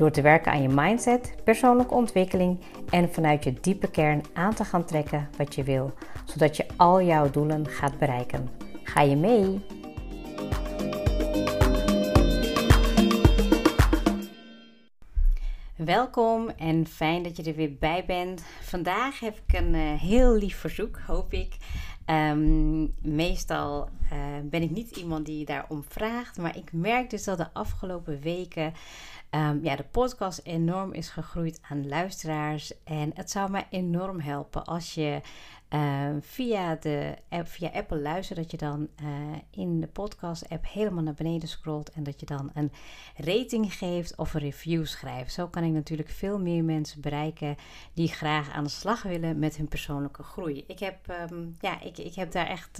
Door te werken aan je mindset, persoonlijke ontwikkeling en vanuit je diepe kern aan te gaan trekken wat je wil, zodat je al jouw doelen gaat bereiken. Ga je mee? Welkom en fijn dat je er weer bij bent. Vandaag heb ik een uh, heel lief verzoek, hoop ik. Um, meestal uh, ben ik niet iemand die daarom vraagt, maar ik merk dus dat de afgelopen weken um, ja, de podcast enorm is gegroeid aan luisteraars. En het zou mij enorm helpen als je uh, via, de app, via Apple luistert, dat je dan uh, in de podcast-app helemaal naar beneden scrolt en dat je dan een rating geeft of een review schrijft. Zo kan ik natuurlijk veel meer mensen bereiken die graag aan de slag willen met hun persoonlijke groei. Ik heb, um, ja, ik, ik heb daar echt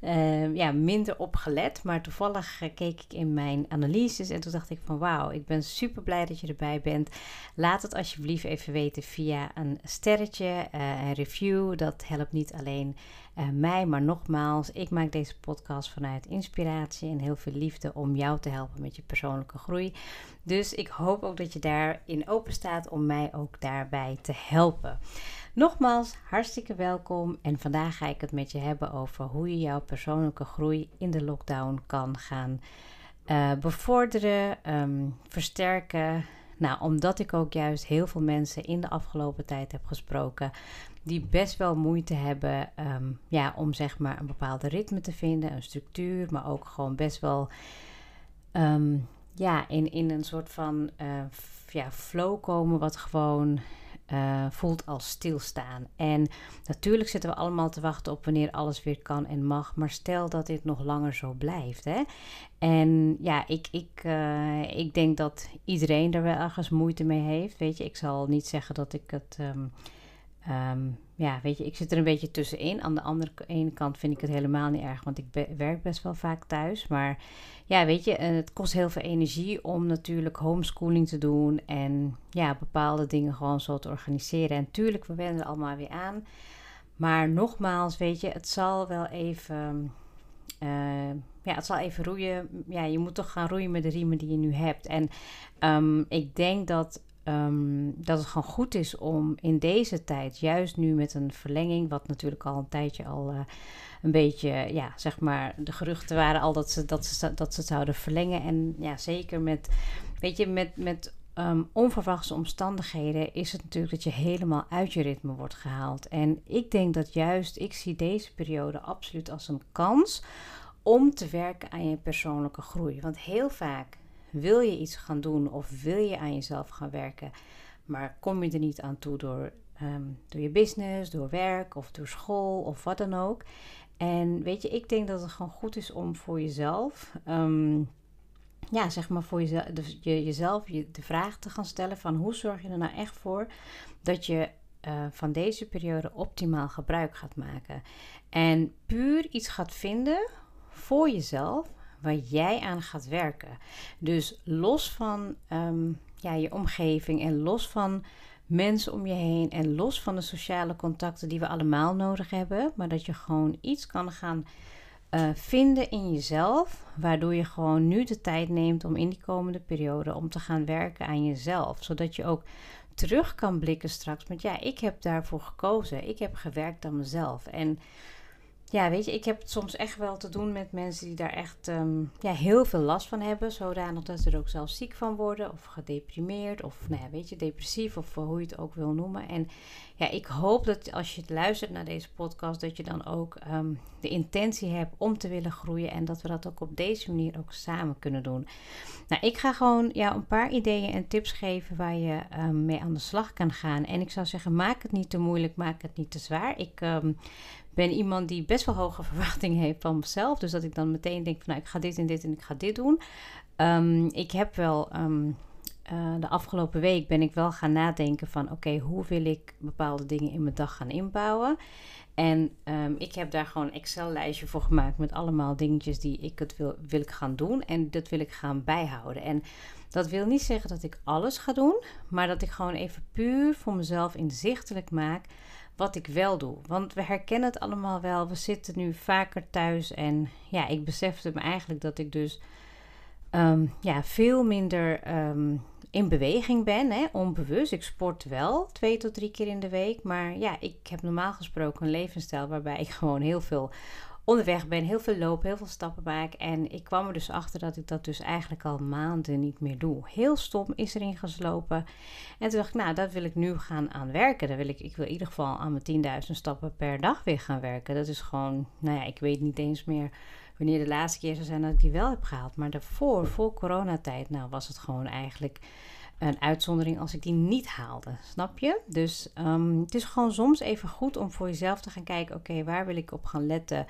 uh, ja, minder op gelet, maar toevallig keek ik in mijn analyses en toen dacht ik van wauw, ik ben super blij dat je erbij bent. Laat het alsjeblieft even weten via een sterretje, een review. Dat helpt niet alleen uh, mij, maar nogmaals, ik maak deze podcast vanuit inspiratie en heel veel liefde om jou te helpen met je persoonlijke groei. Dus ik hoop ook dat je daarin open staat om mij ook daarbij te helpen. Nogmaals, hartstikke welkom en vandaag ga ik het met je hebben over hoe je jouw persoonlijke groei in de lockdown kan gaan uh, bevorderen, um, versterken. Nou, omdat ik ook juist heel veel mensen in de afgelopen tijd heb gesproken die best wel moeite hebben um, ja, om zeg maar een bepaalde ritme te vinden, een structuur, maar ook gewoon best wel um, ja, in, in een soort van uh, ja, flow komen, wat gewoon uh, voelt als stilstaan. En natuurlijk zitten we allemaal te wachten op wanneer alles weer kan en mag. Maar stel dat dit nog langer zo blijft. Hè? En ja, ik, ik, uh, ik denk dat iedereen er wel ergens moeite mee heeft. Weet je, ik zal niet zeggen dat ik het. Um, Um, ja, weet je, ik zit er een beetje tussenin. Aan de andere ene kant vind ik het helemaal niet erg, want ik werk best wel vaak thuis. Maar ja, weet je, het kost heel veel energie om natuurlijk homeschooling te doen en ja, bepaalde dingen gewoon zo te organiseren. En tuurlijk, we wennen er allemaal weer aan. Maar nogmaals, weet je, het zal wel even. Uh, ja, het zal even roeien. Ja, je moet toch gaan roeien met de riemen die je nu hebt. En um, ik denk dat um, dat het gewoon goed is om in deze tijd, juist nu met een verlenging, wat natuurlijk al een tijdje al uh, een beetje, ja, zeg maar, de geruchten waren al dat ze, dat ze, dat ze zouden verlengen. En ja, zeker met, weet je, met, met um, onverwachte omstandigheden is het natuurlijk dat je helemaal uit je ritme wordt gehaald. En ik denk dat juist, ik zie deze periode absoluut als een kans om te werken aan je persoonlijke groei. Want heel vaak wil je iets gaan doen of wil je aan jezelf gaan werken, maar kom je er niet aan toe door, um, door je business, door werk of door school of wat dan ook. En weet je, ik denk dat het gewoon goed is om voor jezelf, um, ja, zeg maar voor jezelf, de, je, jezelf je, de vraag te gaan stellen van hoe zorg je er nou echt voor dat je uh, van deze periode optimaal gebruik gaat maken. En puur iets gaat vinden voor jezelf waar jij aan gaat werken. Dus los van um, ja, je omgeving en los van mensen om je heen en los van de sociale contacten die we allemaal nodig hebben, maar dat je gewoon iets kan gaan uh, vinden in jezelf, waardoor je gewoon nu de tijd neemt om in die komende periode om te gaan werken aan jezelf, zodat je ook terug kan blikken straks. Want ja, ik heb daarvoor gekozen. Ik heb gewerkt aan mezelf en ja, weet je, ik heb het soms echt wel te doen met mensen die daar echt um, ja, heel veel last van hebben. Zodanig dat ze er ook zelf ziek van worden of gedeprimeerd of nou ja, weet je, depressief of hoe je het ook wil noemen. En ja, ik hoop dat als je het luistert naar deze podcast, dat je dan ook um, de intentie hebt om te willen groeien. En dat we dat ook op deze manier ook samen kunnen doen. Nou, ik ga gewoon ja, een paar ideeën en tips geven waar je um, mee aan de slag kan gaan. En ik zou zeggen, maak het niet te moeilijk, maak het niet te zwaar. Ik ben iemand die best wel hoge verwachtingen heeft van mezelf. Dus dat ik dan meteen denk van nou, ik ga dit en dit en ik ga dit doen. Um, ik heb wel um, eh, de afgelopen week ben ik wel gaan nadenken van oké, hoe wil ik bepaalde dingen in mijn dag gaan inbouwen. En ehm, ik heb daar gewoon een Excel-lijstje voor gemaakt met allemaal dingetjes die ik het wil, wil ik gaan doen. En dat wil ik gaan bijhouden. En dat wil niet zeggen dat ik alles ga doen, maar dat ik gewoon even puur voor mezelf inzichtelijk maak wat ik wel doe. Want we herkennen het allemaal wel. We zitten nu vaker thuis en ja, ik besefte me eigenlijk dat ik dus ehm, ja, veel minder ehm, in beweging ben, hè, onbewust. Ik sport wel twee tot drie keer in de week. Maar ja, ik heb normaal gesproken een levensstijl waarbij ik gewoon heel veel onderweg ben, heel veel loop, heel veel stappen maak. En ik kwam er dus achter dat ik dat dus eigenlijk al maanden niet meer doe. Heel stom is erin geslopen. En toen dacht ik, nou, dat wil ik nu gaan aan werken. Dan wil ik, ik wil in ieder geval aan mijn 10.000 stappen per dag weer gaan werken. Dat is gewoon, nou ja, ik weet niet eens meer wanneer de laatste keer zou zijn dat ik die wel heb gehaald. Maar daarvoor, voor coronatijd, nou was het gewoon eigenlijk een uitzondering als ik die niet haalde. Snap je? Dus um, het is gewoon soms even goed om voor jezelf te gaan kijken: oké, waar wil ik op gaan letten?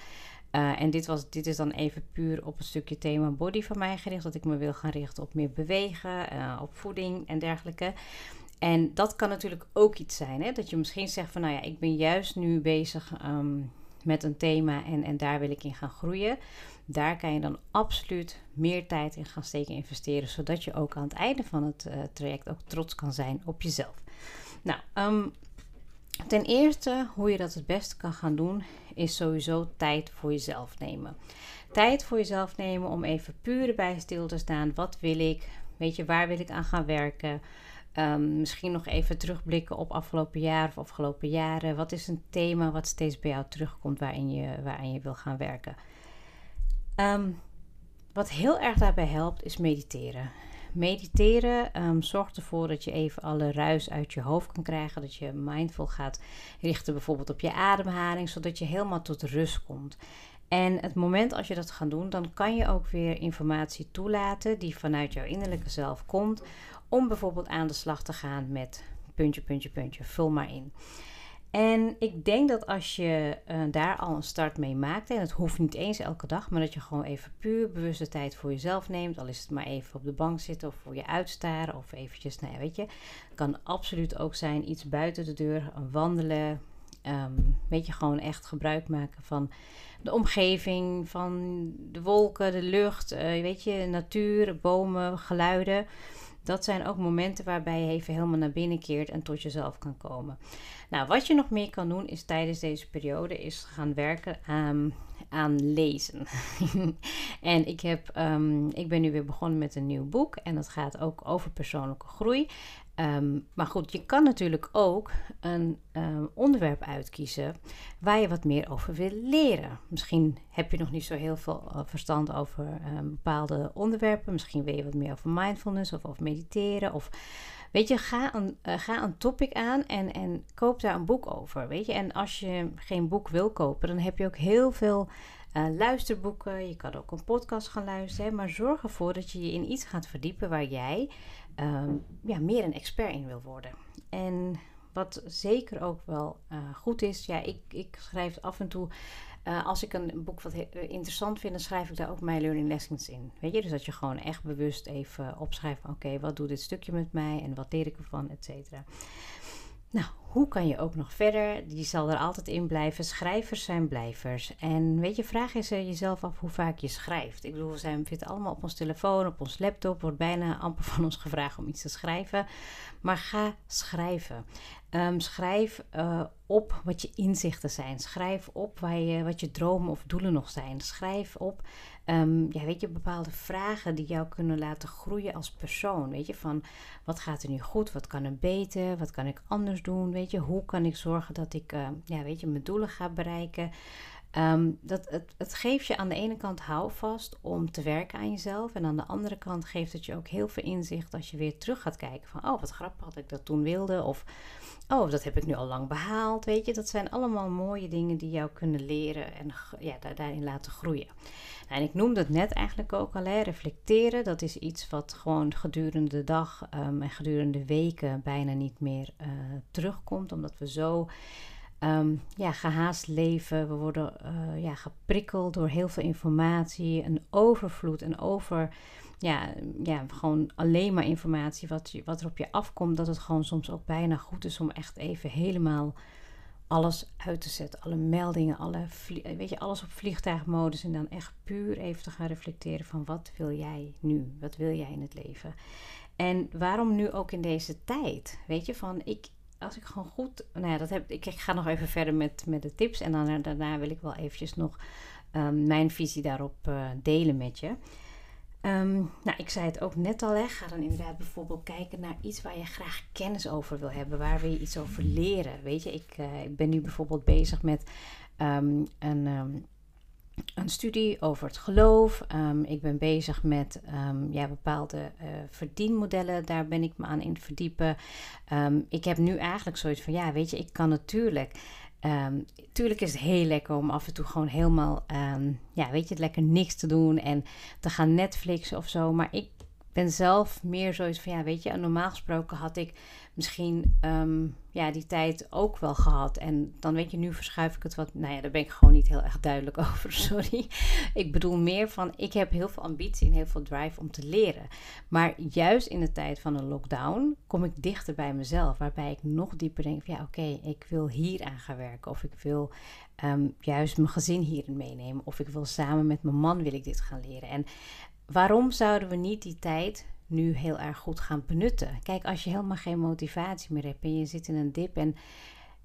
Uh, en dit, was, dit is dan even puur op een stukje thema body van mij gericht. Dat ik me wil gaan richten op meer bewegen, uh, op voeding en dergelijke. En dat kan natuurlijk ook iets zijn. Hè? Dat je misschien zegt van nou ja, ik ben juist nu bezig um, met een thema en, en daar wil ik in gaan groeien. Daar kan je dan absoluut meer tijd in gaan steken, investeren, zodat je ook aan het einde van het uh, traject ook trots kan zijn op jezelf. Nou, um, ten eerste hoe je dat het beste kan gaan doen, is sowieso tijd voor jezelf nemen. Tijd voor jezelf nemen om even puur erbij stil te staan. Wat wil ik? Weet je, waar wil ik aan gaan werken? Um, misschien nog even terugblikken op afgelopen jaar of afgelopen jaren. Wat is een thema wat steeds bij jou terugkomt waarin je, waarin je wil gaan werken? Um, wat heel erg daarbij helpt is mediteren. Mediteren um, zorgt ervoor dat je even alle ruis uit je hoofd kan krijgen. Dat je mindful gaat richten bijvoorbeeld op je ademhaling, zodat je helemaal tot rust komt. En het moment als je dat gaat doen, dan kan je ook weer informatie toelaten die vanuit jouw innerlijke zelf komt. Om bijvoorbeeld aan de slag te gaan met puntje, puntje, puntje. Vul maar in. En ik denk dat als je uh, daar al een start mee maakt, en het hoeft niet eens elke dag, maar dat je gewoon even puur bewuste tijd voor jezelf neemt, al is het maar even op de bank zitten of voor je uitstaren of eventjes, nou weet je, kan absoluut ook zijn iets buiten de deur, wandelen, um, weet je, gewoon echt gebruik maken van de omgeving, van de wolken, de lucht, uh, weet je, natuur, bomen, geluiden. Dat zijn ook momenten waarbij je even helemaal naar binnen keert en tot jezelf kan komen. Nou, wat je nog meer kan doen is tijdens deze periode is gaan werken aan, aan lezen. en ik, heb, um, ik ben nu weer begonnen met een nieuw boek en dat gaat ook over persoonlijke groei. Um, maar goed, je kan natuurlijk ook een um, onderwerp uitkiezen waar je wat meer over wil leren. Misschien heb je nog niet zo heel veel uh, verstand over um, bepaalde onderwerpen. Misschien wil je wat meer over mindfulness of over mediteren. Of weet je, ga een, uh, ga een topic aan en, en koop daar een boek over. Weet je, en als je geen boek wil kopen, dan heb je ook heel veel. Uh, luisterboeken, je kan ook een podcast gaan luisteren, maar zorg ervoor dat je je in iets gaat verdiepen waar jij um, ja, meer een expert in wil worden. En wat zeker ook wel uh, goed is, ja, ik, ik schrijf af en toe. Uh, als ik een boek wat interessant vind, dan schrijf ik daar ook mijn learning lessons in. Weet je, dus dat je gewoon echt bewust even opschrijft: oké, wat doet dit stukje met mij en wat leer ik ervan, et cetera. Nou, hoe kan je ook nog verder? Die zal er altijd in blijven. Schrijvers zijn blijvers. En weet je, vraag eens jezelf af hoe vaak je schrijft. Ik bedoel, we zijn, allemaal op ons telefoon, op ons laptop. Wordt bijna amper van ons gevraagd om iets te schrijven. Maar ga schrijven. Um, schrijf uh, op wat je inzichten zijn. Schrijf op waar je, wat je dromen of doelen nog zijn. Schrijf op um, ja, weet je, bepaalde vragen die jou kunnen laten groeien als persoon. Weet je, van wat gaat er nu goed? Wat kan er beter? Wat kan ik anders doen? Weet je, hoe kan ik zorgen dat ik uh, ja, weet je, mijn doelen ga bereiken? Um, dat, het, het geeft je aan de ene kant houvast om te werken aan jezelf. En aan de andere kant geeft het je ook heel veel inzicht als je weer terug gaat kijken. Van, oh, wat grappig had ik dat toen wilde. Of, oh, dat heb ik nu al lang behaald. Weet je, dat zijn allemaal mooie dingen die jou kunnen leren en ja, daarin laten groeien. En ik noemde het net eigenlijk ook al, hè, reflecteren. Dat is iets wat gewoon gedurende de dag um, en gedurende weken bijna niet meer uh, terugkomt. Omdat we zo ehm, ja, gehaast leven. We worden uh, ja, geprikkeld door heel veel informatie, een overvloed en over, ja, ja, gewoon alleen maar informatie wat, wat er op je afkomt. Dat het gewoon soms ook bijna goed is om echt even helemaal alles uit te zetten. Alle meldingen, alle weet je, alles op vliegtuigmodus. En dan echt puur even te gaan reflecteren van wat wil jij nu? Wat wil jij in het leven? En waarom nu ook in deze tijd? Weet je, van ik, als ik gewoon goed. Nou ja, dat heb, ik, ik ga nog even verder met, met de tips. En dan, daarna wil ik wel eventjes nog um, mijn visie daarop uh, delen met je. Um, nou, ik zei het ook net al, hè. ga dan inderdaad bijvoorbeeld kijken naar iets waar je graag kennis over wil hebben, waar wil je iets over leren. Weet je, ik, uh, ik ben nu bijvoorbeeld bezig met um, een, een studie over het geloof. ik ben bezig met ja, bepaalde uh, verdienmodellen, daar ben ik me aan in verdiepen. ik heb nu eigenlijk zoiets van, ja, weet je, ik kan natuurlijk tuurlijk is het heel lekker om af en toe gewoon helemaal, ja, weet je, het lekker niks te doen en te gaan Netflixen of zo. Maar ik ben zelf meer zoiets van, ja, weet je, normaal gesproken had ik misschien um, ja, die tijd ook wel gehad. En dan weet je, nu verschuif ik het wat. Nou ja, daar ben ik gewoon niet heel erg duidelijk over, sorry. Ik bedoel meer van, ik heb heel veel ambitie en heel veel drive om te leren. Maar juist in de tijd van een lockdown kom ik dichter bij mezelf. Waarbij ik nog dieper denk van, ja, oké, ik wil hier aan gaan werken. Of ik wil um, juist mijn gezin hierin meenemen. Of ik wil samen met mijn man wil ik dit gaan leren. En waarom zouden we niet die tijd nu heel erg goed gaan benutten? Kijk, als je helemaal geen motivatie meer hebt en je zit in een dip en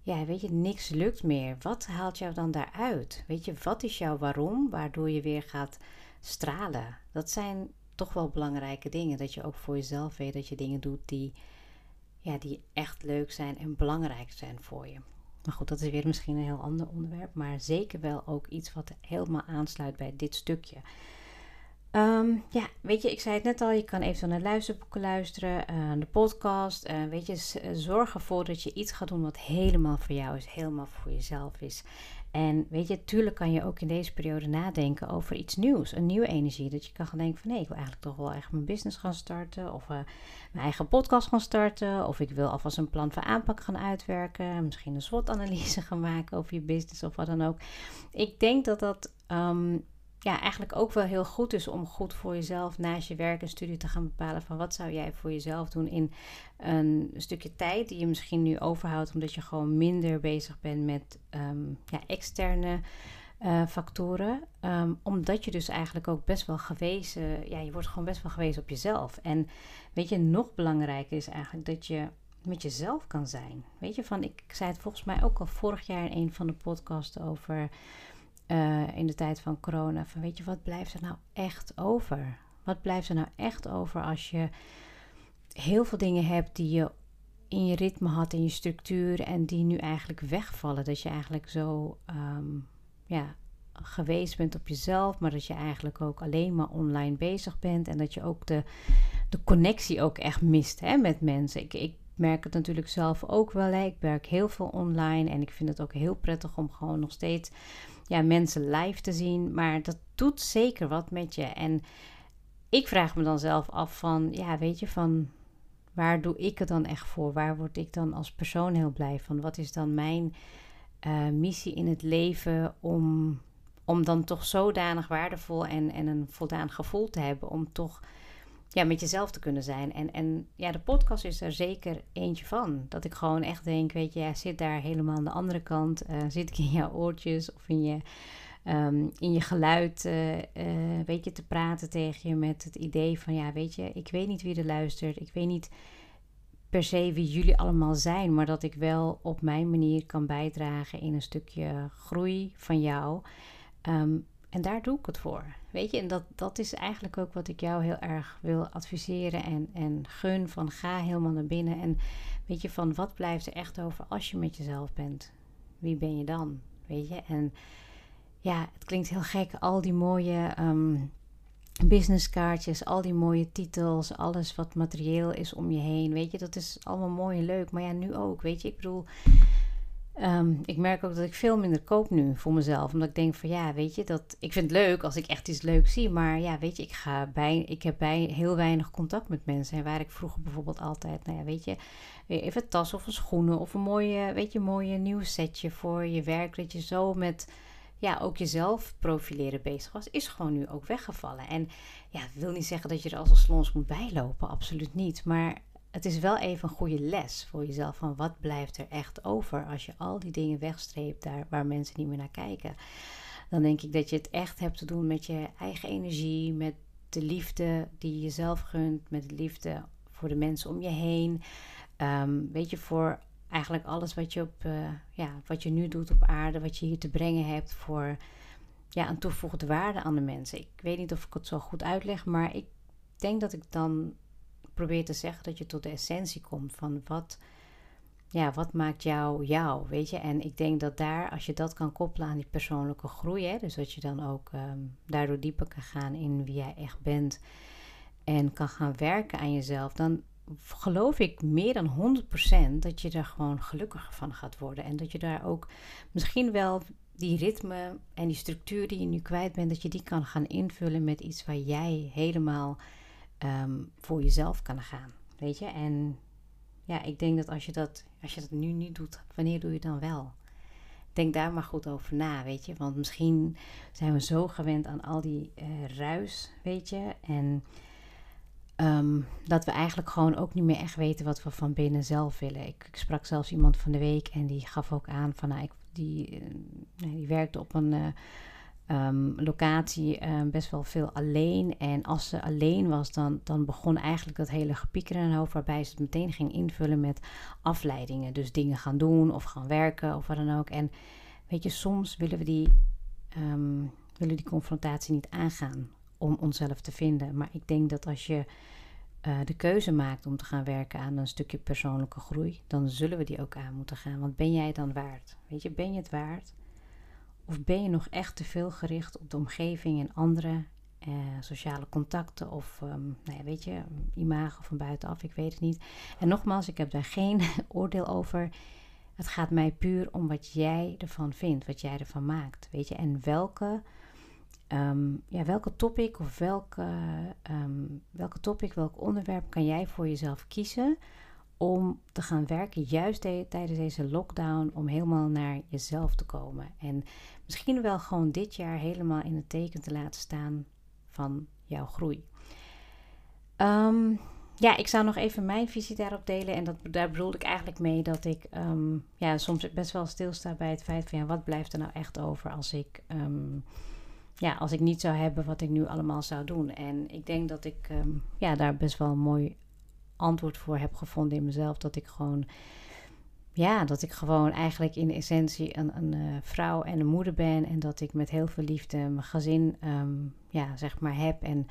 ja, weet je, niks lukt meer. Wat haalt jou dan daaruit? Weet je, wat is jouw waarom, waardoor je weer gaat stralen? Dat zijn toch wel belangrijke dingen. Dat je ook voor jezelf weet dat je dingen doet die, ja, die echt leuk zijn en belangrijk zijn voor je. Maar goed, dat is weer misschien een heel ander onderwerp. Maar zeker wel ook iets wat helemaal aansluit bij dit stukje. Um, ja, weet je, ik zei het net al, je kan even naar luisterboeken luisteren, uh, de podcast. Uh, weet je, eh, zorg ervoor dat je iets gaat doen wat helemaal voor jou is, helemaal voor jezelf is. En weet je, tuurlijk kan je ook in deze periode nadenken over iets nieuws, een nieuwe energie. Dat je kan gaan denken van nee, ik wil eigenlijk toch wel echt mijn business gaan starten. Of mijn eigen podcast gaan starten. Of ik wil alvast een plan van aanpak gaan uitwerken. Misschien een SWOT-analyse gaan maken over je business of wat dan ook. Ik denk dat dat um, ja, eigenlijk ook wel heel goed is om goed voor jezelf naast je werk en studie te gaan bepalen van wat zou jij voor jezelf doen in een stukje tijd die je misschien nu overhoudt omdat je gewoon minder bezig bent met um, ja, externe uh, factoren. Um, omdat je dus eigenlijk ook best wel gewezen, ja, je wordt gewoon best wel gewezen op jezelf. En weet je, nog belangrijker is eigenlijk dat je met jezelf kan zijn. Weet je, van ik, ik zei het volgens mij ook al vorig jaar in een van de podcasts over uh, in de tijd van corona. Van weet je, wat blijft er nou echt over? Wat blijft er nou echt over als je heel veel dingen hebt die je in je ritme had, in je structuur en die nu eigenlijk wegvallen? Dat je eigenlijk zo um, ja, geweest bent op jezelf, maar dat je eigenlijk ook alleen maar online bezig bent en dat je ook de, de connectie ook echt mist hè, met mensen. Ik, ik merk het natuurlijk zelf ook wel. Hè. Ik werk heel veel online en ik vind het ook heel prettig om gewoon nog steeds ja, mensen live te zien. Maar dat doet zeker wat met je. En ik vraag me dan zelf af van, ja, weet je, van waar doe ik het dan echt voor? Waar word ik dan als persoon heel blij van? Wat is dan mijn uh, missie in het leven om, om dan toch zodanig waardevol en, en een voldaan gevoel te hebben om toch ja, met jezelf te kunnen zijn. En, en ja, de podcast is er zeker eentje van. Dat ik gewoon echt denk, weet je, ja, zit daar helemaal aan de andere kant. Uh, zit ik in jouw oortjes of in je, um, in je geluid, uh, uh, weet je, te praten tegen je met het idee van, ja, weet je, ik weet niet wie er luistert. Ik weet niet per se wie jullie allemaal zijn, maar dat ik wel op mijn manier kan bijdragen in een stukje groei van jou. Um, en daar doe ik het voor. Weet je, en dat, dat is eigenlijk ook wat ik jou heel erg wil adviseren en, en gun. Van ga helemaal naar binnen. En weet je, van wat blijft er echt over als je met jezelf bent? Wie ben je dan? Weet je, en ja, het klinkt heel gek. Al die mooie um, businesskaartjes, al die mooie titels, alles wat materieel is om je heen. Weet je, dat is allemaal mooi en leuk. Maar ja, nu ook. Weet je, ik bedoel Ehm, ik merk ook dat ik veel minder koop nu voor mezelf. Omdat ik denk van ja, weet je, dat, ik vind het leuk als ik echt iets leuks zie. Maar ja, weet je, ik, ga bij, ik heb bij heel weinig contact met mensen. En waar ik vroeger bijvoorbeeld altijd, nou ja, weet je, even een tas of een schoenen of een mooie, weet je, mooie nieuw setje voor je werk. Dat je zo met ja, ook jezelf profileren bezig was, is gewoon nu ook weggevallen. En ja, dat wil niet zeggen dat je er als een slons moet bijlopen, absoluut niet. Maar het is wel even een goede les voor jezelf van wat blijft er echt over als je al die dingen wegstreept daar waar mensen niet meer naar kijken. Dan denk ik dat je het echt hebt te doen met je eigen energie, met de liefde die je jezelf gunt, met de liefde voor de mensen om je heen. Um, weet je, voor eigenlijk alles wat je, op, uh, ja, wat je nu doet op aarde, wat je hier te brengen hebt voor ja, een toegevoegde waarde aan de mensen. Ik weet niet of ik het zo goed uitleg, maar ik denk dat ik dan probeer te zeggen dat je tot de essentie komt van wat, ja, wat maakt jou jou, weet je. En ik denk dat daar, als je dat kan koppelen aan die persoonlijke groei, hè, dus dat je dan ook um, daardoor dieper kan gaan in wie jij echt bent en kan gaan werken aan jezelf, dan geloof ik meer dan 100% dat je daar gewoon gelukkiger van gaat worden. En dat je daar ook misschien wel die ritme en die structuur die je nu kwijt bent, dat je die kan gaan invullen met iets waar jij helemaal Ehm, voor jezelf kan gaan. Weet je? En ja, ik denk dat als je dat, als je dat nu niet doet, wanneer doe je dan wel? Denk daar maar goed over na, weet je. Want misschien zijn we zo gewend aan al die uh, ruis, weet je. En ehm, dat we eigenlijk gewoon ook niet meer echt weten wat we van binnen zelf willen. Ik, ik sprak zelfs iemand van de week en die gaf ook aan van, nou, ik, die, uh, die werkte op een... Uh, um, locatie um, best wel veel alleen. En als ze alleen was, dan, dan begon eigenlijk dat hele gepieker in haar hoofd, waarbij ze het meteen ging invullen met afleidingen. Dus dingen gaan doen of gaan werken of wat dan ook. En weet je, soms willen we die, um, willen die confrontatie niet aangaan om onszelf te vinden. Maar ik denk dat als je uh, de keuze maakt om te gaan werken aan een stukje persoonlijke groei, dan zullen we die ook aan moeten gaan. Want ben jij dan waard? Weet je, ben je het waard? Of ben je nog echt te veel gericht op de omgeving en andere eh, sociale contacten of um, nou ja, weet je, imago van buitenaf, ik weet het niet. En nogmaals, ik heb daar geen oordeel over. Het gaat mij puur om wat jij ervan vindt, wat jij ervan maakt, weet je. En welke, um, ja, welke topic of welke, um, welke topic, welk onderwerp kan jij voor jezelf kiezen om te gaan werken, juist tijdens deze lockdown, om helemaal naar jezelf te komen. En misschien wel gewoon dit jaar helemaal in het teken te laten staan van jouw groei. Ehm, ja, ik zou nog even mijn visie daarop delen. En dat, daar bedoelde ik eigenlijk mee dat ik um, ja, soms best wel stilsta bij het feit van ja, wat blijft er nou echt over als ik, um, ja, als ik niet zou hebben wat ik nu allemaal zou doen. En ik denk dat ik ja, daar best wel een mooi antwoord voor heb gevonden in mezelf. Dat ik gewoon, ja, dat ik gewoon eigenlijk in essentie een, een uh, vrouw en een moeder ben. En dat ik met heel veel liefde mijn gezin, um, ja, zeg maar, heb. En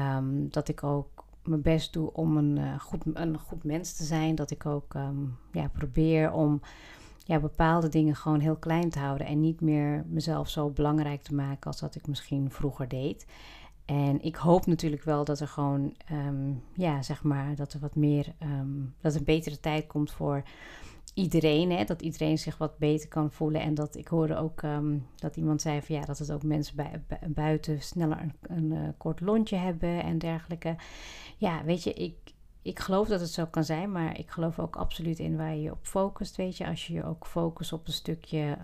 um, dat ik ook mijn best doe om een, uh, goed, een goed mens te zijn. Dat ik ook um, ja, probeer om ja, bepaalde dingen gewoon heel klein te houden. En niet meer mezelf zo belangrijk te maken als dat ik misschien vroeger deed. En ik hoop natuurlijk wel dat er gewoon, um, ja, zeg maar, dat er wat meer, um, dat een betere tijd komt voor iedereen. Hè? Dat iedereen zich wat beter kan voelen. En dat ik hoorde ook um, dat iemand zei van ja, dat het ook mensen bij, buiten sneller een, een uh, kort lontje hebben en dergelijke. Ja, weet je, ik, ik geloof dat het zo kan zijn, maar ik geloof ook absoluut in waar je op focust. Weet je, als je je ook focust op een stukje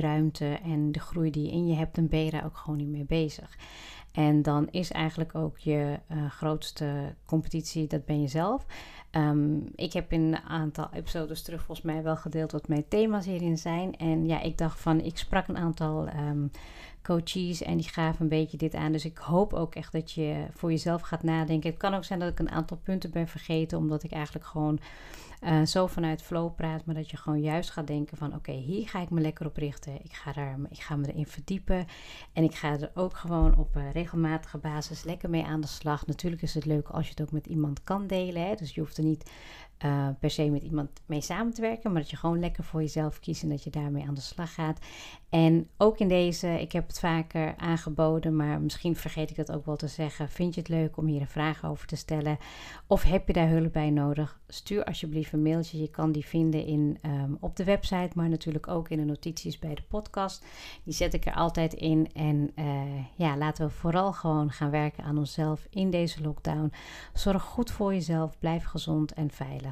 ruimte en de groei die je in je hebt, dan ben je daar ook gewoon niet mee bezig. En dan is eigenlijk ook je uh, grootste competitie, dat ben je zelf. Um, ik heb in een aantal episodes terug volgens mij wel gedeeld wat mijn thema's hierin zijn. En ja, ik dacht van, ik sprak een aantal um, coaches en die gaven een beetje dit aan. Dus ik hoop ook echt dat je voor jezelf gaat nadenken. Het kan ook zijn dat ik een aantal punten ben vergeten, omdat ik eigenlijk gewoon uh, zo vanuit flow praat, maar dat je gewoon juist gaat denken van oké, hier ga ik me lekker op richten. Ik ga, daar, ik ga me erin verdiepen en ik ga er ook gewoon op uh, regelmatige basis lekker mee aan de slag. Natuurlijk is het leuk als je het ook met iemand kan delen, hè? dus je hoeft er niet uh, per se met iemand mee samen te werken, maar dat je gewoon lekker voor jezelf kiest en dat je daarmee aan de slag gaat. En ook in deze, ik heb het vaker aangeboden, maar misschien vergeet ik dat ook wel te zeggen. Vind je het leuk om hier een vraag over te stellen? Of heb je daar hulp bij nodig? Stuur alsjeblieft een mailtje. Je kan die vinden in, um, op de website, maar natuurlijk ook in de notities bij de podcast. Die zet ik er altijd in. En uh, ja, laten we vooral gewoon gaan werken aan onszelf in deze lockdown. Zorg goed voor jezelf, blijf gezond en veilig.